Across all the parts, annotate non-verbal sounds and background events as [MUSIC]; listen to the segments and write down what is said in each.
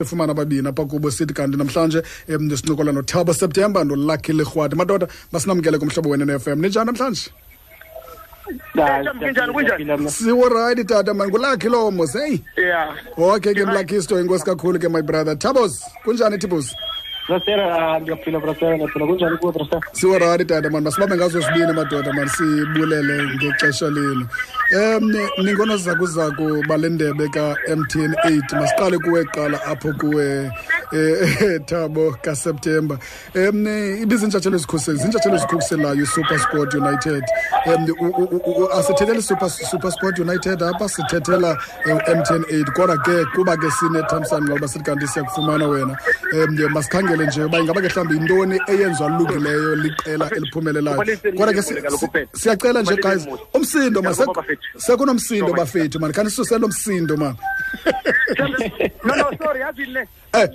efumana ababini apha kubo sithi kanti namhlanje um sincokola nothabo september nolucky lerhwadi madoda masinamkele kumhlobo wena ne-fm ninjani namhlanje? Siworayithi tata man ngulakhi lowo mos okay ke mlakisto inkosi kakhulu ke my brother. Tabos kunjani tibos brasera ndiyaphila brasera ndiyaphila kunjani siworayithi tata mani masibambe ngazo sibini madoda mani sibulele ngexesha lenu. Um ningonozakuzaku bale ndebe ka-mtn eight. Masiqale kuwe kuqala apho kuwe [LAUGHS] thabo kaseptemba. Um ibizintshatshelo ezikhuseli zintshatshelo ezikhuselayo super sport united. Um asithetheli super, super sport united apha sithethela u-mtn eight kodwa ke kuba ke sinethamsanqa uba sithi kanti siyakufumana wena. Um masikhangele nje uba ingaba ke mhlawumbi yintoni eyenziwa lukileyo liqela eliphumelelayo. Kodwa ke si- si- siyacela nje guys umsindo ma sekunomsindo bafethu mani khani sisusele umsindo mani [LAUGHS] no no sorry yazi ne Eh.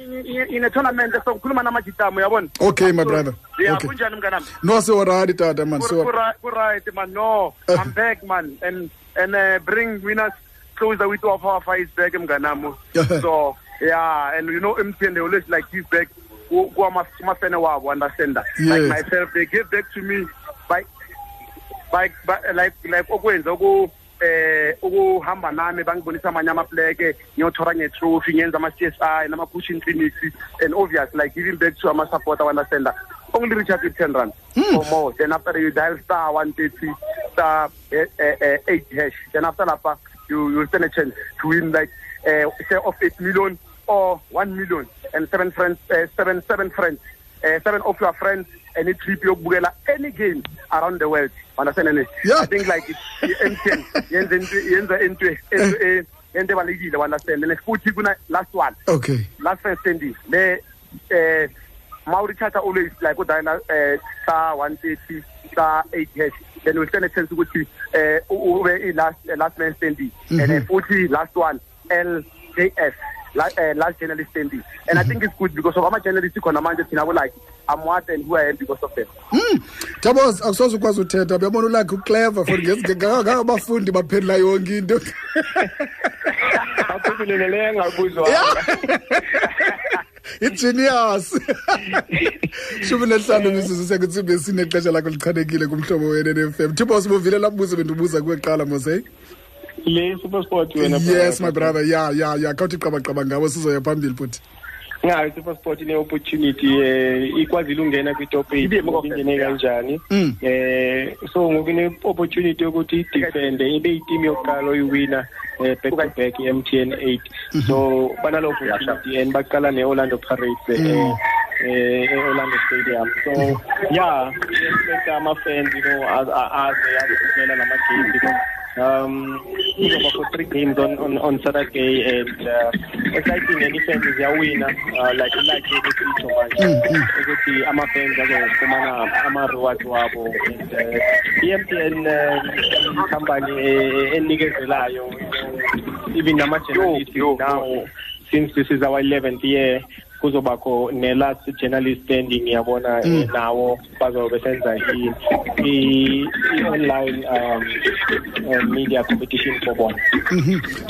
ine tournament sokukhuluma namajitamu yabona okay my brother. okay. kunjani mnganami? No siworaythi tata mani siwo- right man no. Eh. i'm back man and and uh, bring winners closer with of our fights back mnganami. Yeah. so yeah and you know MTN they always like give back kuwamafene wabo understand that? Like myself they give back to me by by, by like like okwenza eh ukuhamba nami bangibonisa amanye amapleke ngiyothora ngetrophy ngenza ama-CSI nama-pushing clinics and obvious like giving back to ama-support that only out with 10 rand or more then after you dial star 130 star eh, eh, eh, 8 hash. Then after lapha you you stand a chance to win like uh, say of 8 million or 1 million and seven friends uh, seven seven friends uh, seven of your friends any trip yokubukela any game around the world. Understand ne Yeah. i think like i-MTN yenza yenza into into eh, into understand. And futhi kuna last one. Okay. Last first standing le eh mawuricharge always like udayela eh star 130 star 8 hash. Then we stand a chance ukuthi eh ube i last eh, last man standing. And futhi last one LJS la- eh, last journalist standing and mm -hmm. i think it's good because of ama journalists khona manje thina like i'm what and who i am because of them. Mm. tabos akusoze ukwazi uthetha. Uyabona ulakhi uclever for ngabafundi baphendula yonke into. Aphefumulele leyo engabuzwa igenius. Shumi nesihlanu mizuzu sekutsimbi esine ixesha lakho lichanekile kumhlobo wena ne-fm tibos buvile lambuzo bendibuza kuweqala mose le super sport wena yes my brother. Ya ya ya. Khawuthi qabaqaba ngabo sizoya phambili futhi. Ya super sport ine-opportunity eh ikwazile ungena kwitop ingene kanjani. Eh so ngoku ine-opportunity yokuthi idefende ibe iteam yokuqala oyiwina eh back to back i-mtn eight. So banalo opportunity and baqala ne-orlando pirates eh e-orlando stadium so yeah expect ama-fans you know az- a- aze azobukela lama-game because um kuzoba for three games on on, on Saturday and uh, exciting and fans ziyawina uh, like like ukuthi itsho manje ukuthi ama fans azofumana ama rewards wabo and uh, i-MTN uh, company eh, enikezelayo you know, even nama journalists yo, yo. now since this is our 11th year kuzobakho ne-last journalist standing yabona eh, nawo bazobe senza i- i- i-online um, um, media competition for bona.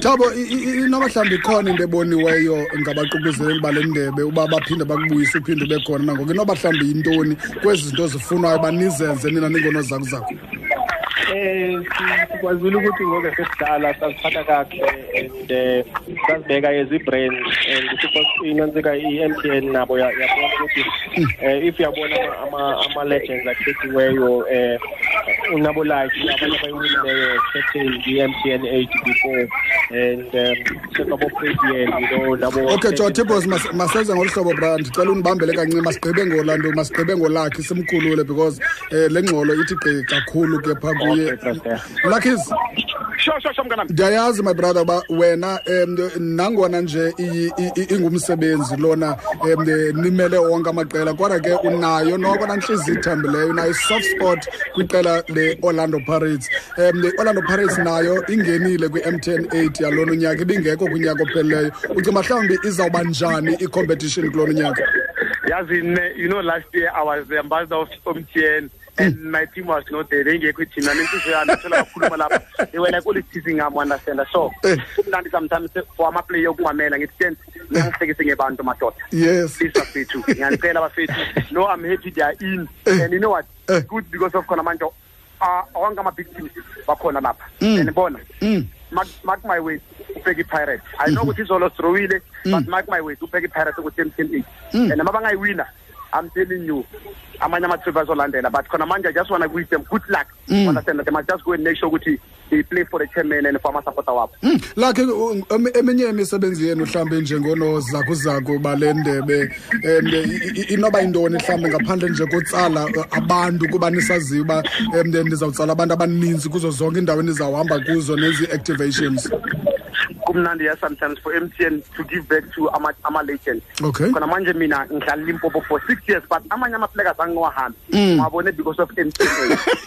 Thabo i- i- i- inoba mhlawumbi ikhona into eboniweyo ngabaququzeleli bale ndebe uba baphinde bakubuyise uphinde ube khona nangoku? Inoba mhlawumbi yintoni kwezi zinto zifunwayo banizenze nina ningonozakuzaku eh si- sikwazile ukuthi ngoku sesidala sasiphatha kakuhle and eh, sasibeka as i-brand and inantsika i-MTN nabo ya- yabona ukuthi eh, if uyabona ama- ama- ama-legends akhethiweyo eh unabo like abanye abayiwinileyo captain i-MTN eight before and um sekabo-Fabian you know nabo okay jo tibos mas- masenze ngolu hlobo bra ndicela undibambele kancinci masigqibe ngolando masigqibe ngolakhi simkhulule because um le ngxolo ithi gqi kakhulu ke phaa kuye. Okay, brother. lakhis sure sure sure mnganami. Ndiyayazi my brother uba wena um nangona nje iyi- i- i- ingumsebenzi lona um nimele wonke amaqela kodwa ke unayo noko nantliziyo ithambileyo unayo i-soft spot kwiqela le-orlando pirates. Um le-orlando pirates nayo ingenile kwi-mtn eight yalona unyaka ibingekho kunyaka opheleleyo. Ucinga mhlawumbi izawuba njani i-competition kulona unyaka? Yazi ne you know last year i was the ambassador of MTN and my team was not there. Bengekho thina nenhliziyo yami ithola kakhuluma lapha they were like always teasing am understand so Eh. kumnandi sometimes for ama player ukungamela ngithi "Jen, ngiyangihlekise ngebantu madoda. Yes. Please bafethu. Ngiyanicela bafethu. No i'm happy they are in. And you know what? Eh. good because of khona manje uh, wonke ama-victims bakhona lapha. Mm. and bona Mm. mark, mark my words ubheka i-pirate i know ukuthi izolo sirowile but mark my words ubheka i-pirate ukuthi emtheni eight. Mm. and noma bangayiwina i'm telling you amanye ama-trip azolandela but khona manje i just want to wish them good luck. Mm. understand that they must just go and make sure ukuthi they play for the chairman and for ama-supporter wabo. Mm, lakhe u- em- eminye imisebenzi yenu mhlambe njengonozakuzaku bale ndebe um inoba yintoni mhlambe ngaphandle nje kotsala uh, abantu kuba nisaziyo uba um nizawutsala abantu abaninzi kuzo zonke iindawo enizawuhamba kuzo nezi-activations kumnandi sometimes for mtn to give back to ama- ama-legends okay khona manje mina ngihlala limpopo for six years but amanye ama-players angiwahambi Mm. ngwabone because of mtn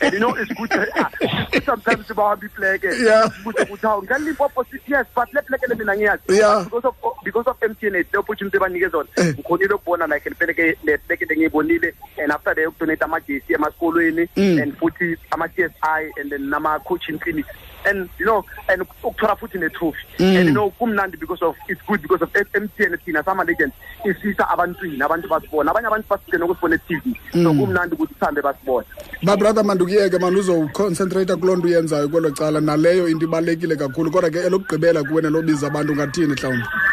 and you know it's good good sometimes bawahamba ipleke Yeah. kuze kuthi hawu ngihlala limpopo for six years but le pleke le mina ngiyazi Yeah. because of because of mtn le opportunity ebanike zona Eh. ngikhonile ukubona like le pleke le pleke le ngiyibonile and after that ukudonate amagesi emasikolweni Mm. and futhi ama-CSI and then nama-coaching clinics. And you know and ukuthola futhi ne-trophy. Mm. and you know kumnandi because of it's good because of MTN thina sama legends isisa abantwini abantu basibona. Abanye abantu basike nokusibona e-TV so Mm. kumnandi ukuthi sihambe basibona. Babrother mandukuyeke mani uzowuconcentrate kuloo nto uyenzayo kwelo cala. Naleyo into ibalulekile kakhulu kodwa ke elokugqibela kuwe nelobiza abantu ngathini mhlawumbi eh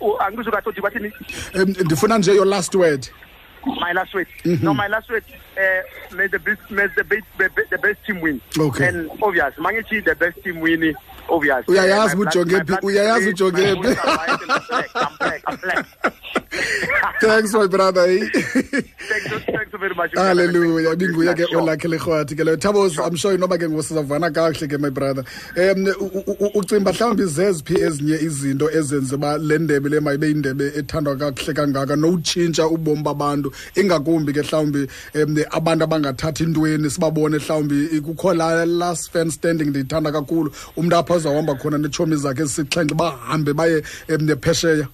Oh, angizukathi bathi ndifuna nje your last word. My last word. Mm -hmm. no my last word uh, may the best may the best the best team win. Okay. And obvious mangithi the best team win obvious. Uyayazi ujongephi uyayazi ujongephi [LAUGHS] thanks my brother eh? thanks, [LAUGHS] you thank you very much halleluya ibinguye ke Sure. olakhe lerhwathi ke leyo thabos i'm sure inoba ke ngosizavana kakuhle ke my brother. Um ucimba mhlawumbi zeziphi ezinye izinto ezenze uba le ndebe le mayibe yindebe ethandwa kakuhle kangaka? Nowutshintsha ubomi babantu ingakumbi ke mhlawumbi um abantu abangathathi intweni sibabone mhlawumbi kukho la last fan standing ndiyithanda kakhulu. Umntu apho azawuhamba khona netshomi zakhe ezisixhenxe bahambe baye um phesheya.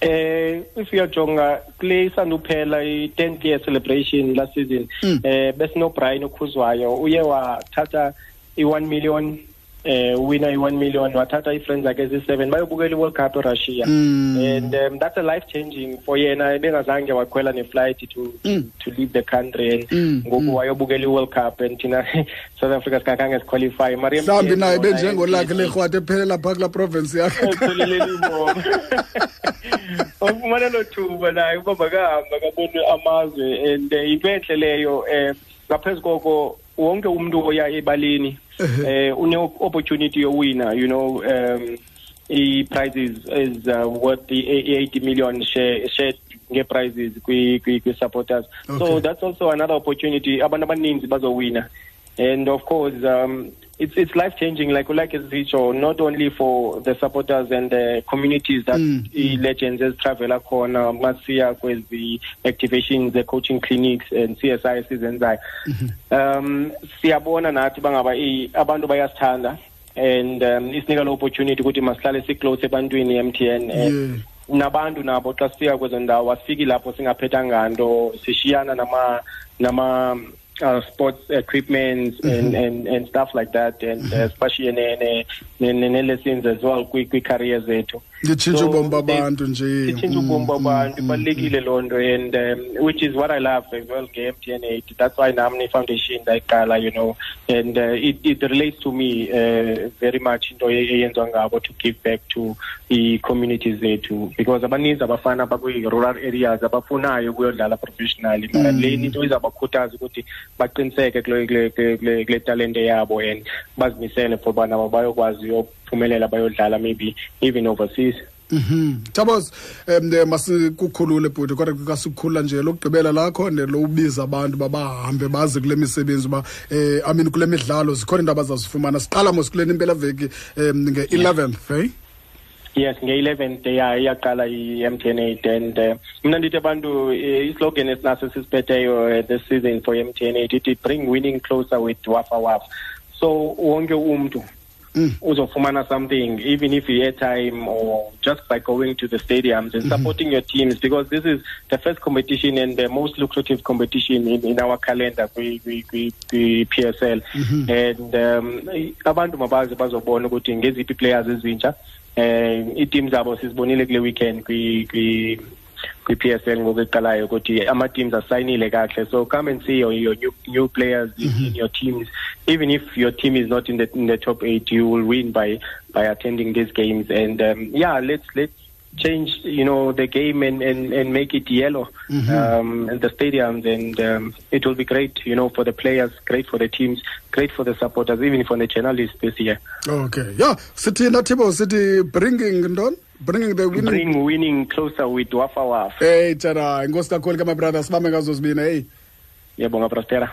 Eh if uyajonga kule isanduphela i-10th year celebration last season Mm. eh besino Brian okhuzwayo uye wathatha i1 million eh winner i1 million wathatha ii-friends zakhe ezi7 bayobukela i-World Cup eRussia Mm. and um, that's a life changing for yena ebengazange wakhwela ne-flight to Mm. to leave the country and Mm, ngoku mm. wayobukela i-World Cup and thina [LAUGHS] South Africa sikakhange siqualify mhlawumbi naye benjengolakhe lerhwathi ephelela phaa kulaa province yakhe etholeleli imbomo [LAUGHS] ufumana lo thuba naye uba makahamba kabone amazwe and yinto entle enhle leyo um ngaphezu koko wonke umntu oya ebaleni [LAUGHS] um une-opportunity yowina you know um i-prizes is uh, worth i-80 million share shared nge-prizes kwi- kwi- kwi-supporters Okay. so that's also another opportunity. Abantu abaninzi bazowina and of course um, it's it's life changing like like esitsho not only for the supporters and the communities that Mm, i-legends ezitravela khona masiya kwezi activations the-coaching clinics and CSI esizenzayo um siyabona nathi bangaba abantu bayasithanda and um isinika lo opportunity ukuthi masihlale si-close ebantwini MTN and yeah. Nabantu nabo xa sifika kwezo ndawo asifiki lapho singaphethanga nto sishiyana nama nama uh, sports equipment mm-hmm. and, and, and stuff like that, and mm-hmm. especially in, in, in, in lessons as well, quick, quick careers. There too. Nditshintshe So, ubomi babantu nje. sitshintshe ubomi babantu ibalulekile loo nto and um, which is what i love as well nge-mtn eight that's why nam ne-foundation ndayiqala you know and uh, it, it relates to me uh, very much into e- eyenziwa ngabo to give back to i-communities zethu. Because abaninzi abafana bakwi-rural areas abafunayo ukuyodlala professionally. Mara Mm. le into izawubakhuthaza ukuthi baqiniseke kule talente yabo and bazimisele for uba nabo bayokwazi uyophumelela bayodlala maybe even overseas. Mhm. Thabos um masikukhulule bhuti kodwa kukasikhulula nje lokugqibela lakho nelokubiza abantu babahambe baze kule misebenzi uba eh I mean kule midlalo zikhona into abazazifumana siqala mos kule impela veki um nge-11th eh yes nge-11th ya iyaqala i-mtn eight and uh, mna ndithi abantu eh, islogan esinaso esisiphetheyo uh, this season for mtn eight ithi bring winning closer with wafa wafa so wonke umntu Mm. uzofumana something even if i-airtime or just by going to the stadiums and supporting your teams because this is the first competition and the most lucrative competition in, in our calendar kwi-PSL and um abantu mabazi bazobona ukuthi ngeziphi players ezintsha. Eh i-team zabo sizibonile kule weekend kwi-PSL ngokuqalayo ukuthi ama-teams asayinile kahle. So come and see your, your new, new players in, in your teams. Even if your team is not in the in the top eight you will win by by attending these games. And um, yeah let's let's change you know the game and and, and make it yellow um in the stadiums and um, it will be great you know for the players great for the teams great for the supporters even for the journalists this year. Okay. Ya sithi nathibo City bringing ntoni bringing the winning? Bring winning closer with wafa wafa. Hey tshana inkosi kakhulu ke my brother sibambe ngazo zibini hey. Yebonga prospera